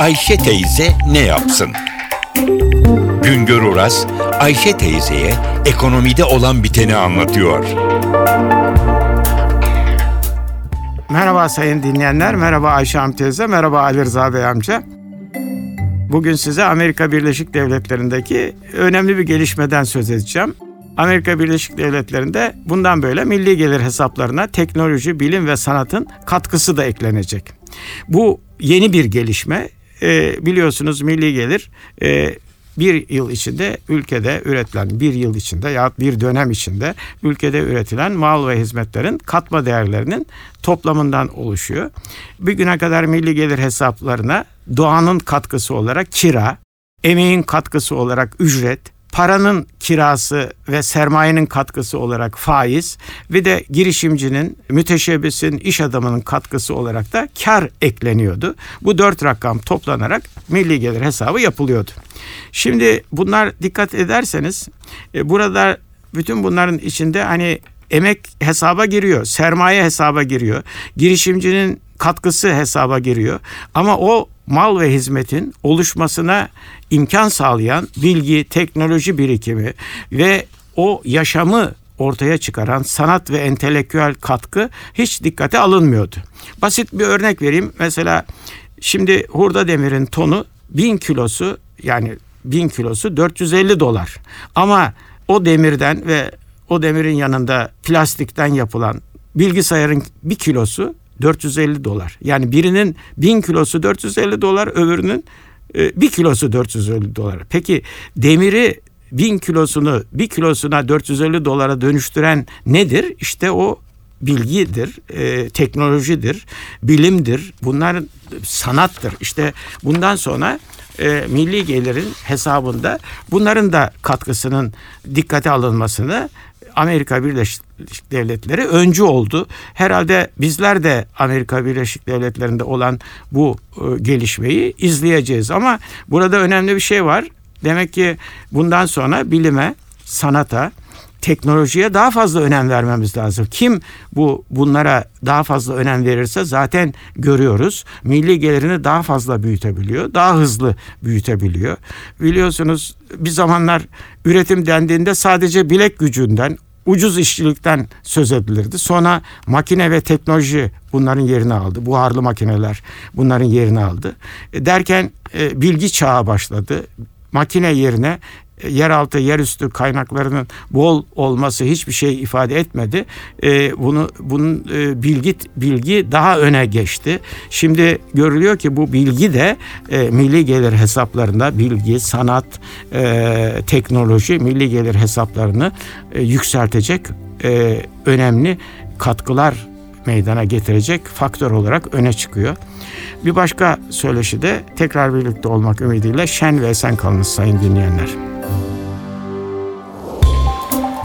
Ayşe teyze ne yapsın? Güngör Oras, Ayşe teyzeye ekonomide olan biteni anlatıyor. Merhaba sayın dinleyenler, merhaba Ayşe Hanım teyze, merhaba Ali Rıza Bey amca. Bugün size Amerika Birleşik Devletleri'ndeki önemli bir gelişmeden söz edeceğim. Amerika Birleşik Devletleri'nde bundan böyle milli gelir hesaplarına teknoloji, bilim ve sanatın katkısı da eklenecek. Bu yeni bir gelişme. Ee, biliyorsunuz milli gelir e, bir yıl içinde ülkede üretilen bir yıl içinde ya bir dönem içinde ülkede üretilen mal ve hizmetlerin katma değerlerinin toplamından oluşuyor. Bir güne kadar milli gelir hesaplarına doğanın katkısı olarak kira, emeğin katkısı olarak ücret, paranın kirası ve sermayenin katkısı olarak faiz ve de girişimcinin, müteşebbisin, iş adamının katkısı olarak da kar ekleniyordu. Bu dört rakam toplanarak milli gelir hesabı yapılıyordu. Şimdi bunlar dikkat ederseniz e, burada bütün bunların içinde hani emek hesaba giriyor, sermaye hesaba giriyor, girişimcinin katkısı hesaba giriyor. Ama o mal ve hizmetin oluşmasına imkan sağlayan bilgi, teknoloji birikimi ve o yaşamı ortaya çıkaran sanat ve entelektüel katkı hiç dikkate alınmıyordu. Basit bir örnek vereyim. Mesela şimdi hurda demirin tonu 1000 kilosu yani 1000 kilosu 450 dolar. Ama o demirden ve o demirin yanında plastikten yapılan bilgisayarın bir kilosu 450 dolar. Yani birinin 1000 kilosu 450 dolar, öbürünün e, bir kilosu 450 dolar. Peki demiri 1000 kilosunu bir kilosuna 450 dolara dönüştüren nedir? İşte o bilgidir, e, teknolojidir, bilimdir. Bunlar sanattır. İşte bundan sonra e, milli gelirin hesabında bunların da katkısının dikkate alınmasını Amerika Birleşik Devletleri öncü oldu. Herhalde bizler de Amerika Birleşik Devletleri'nde olan bu e, gelişmeyi izleyeceğiz ama burada önemli bir şey var. Demek ki bundan sonra bilime, sanata, teknolojiye daha fazla önem vermemiz lazım. Kim bu bunlara daha fazla önem verirse zaten görüyoruz. Milli gelirini daha fazla büyütebiliyor, daha hızlı büyütebiliyor. Biliyorsunuz bir zamanlar üretim dendiğinde sadece bilek gücünden, ucuz işçilikten söz edilirdi. Sonra makine ve teknoloji bunların yerini aldı. Buharlı makineler bunların yerini aldı. E, derken e, bilgi çağı başladı. Makine yerine yeraltı, yerüstü kaynaklarının bol olması hiçbir şey ifade etmedi. E, bunu bunun e, bilgi bilgi daha öne geçti. Şimdi görülüyor ki bu bilgi de e, milli gelir hesaplarında bilgi, sanat, e, teknoloji milli gelir hesaplarını e, yükseltecek e, önemli katkılar meydana getirecek faktör olarak öne çıkıyor. Bir başka söyleşi de tekrar birlikte olmak ümidiyle şen ve esen kalınız sayın dinleyenler.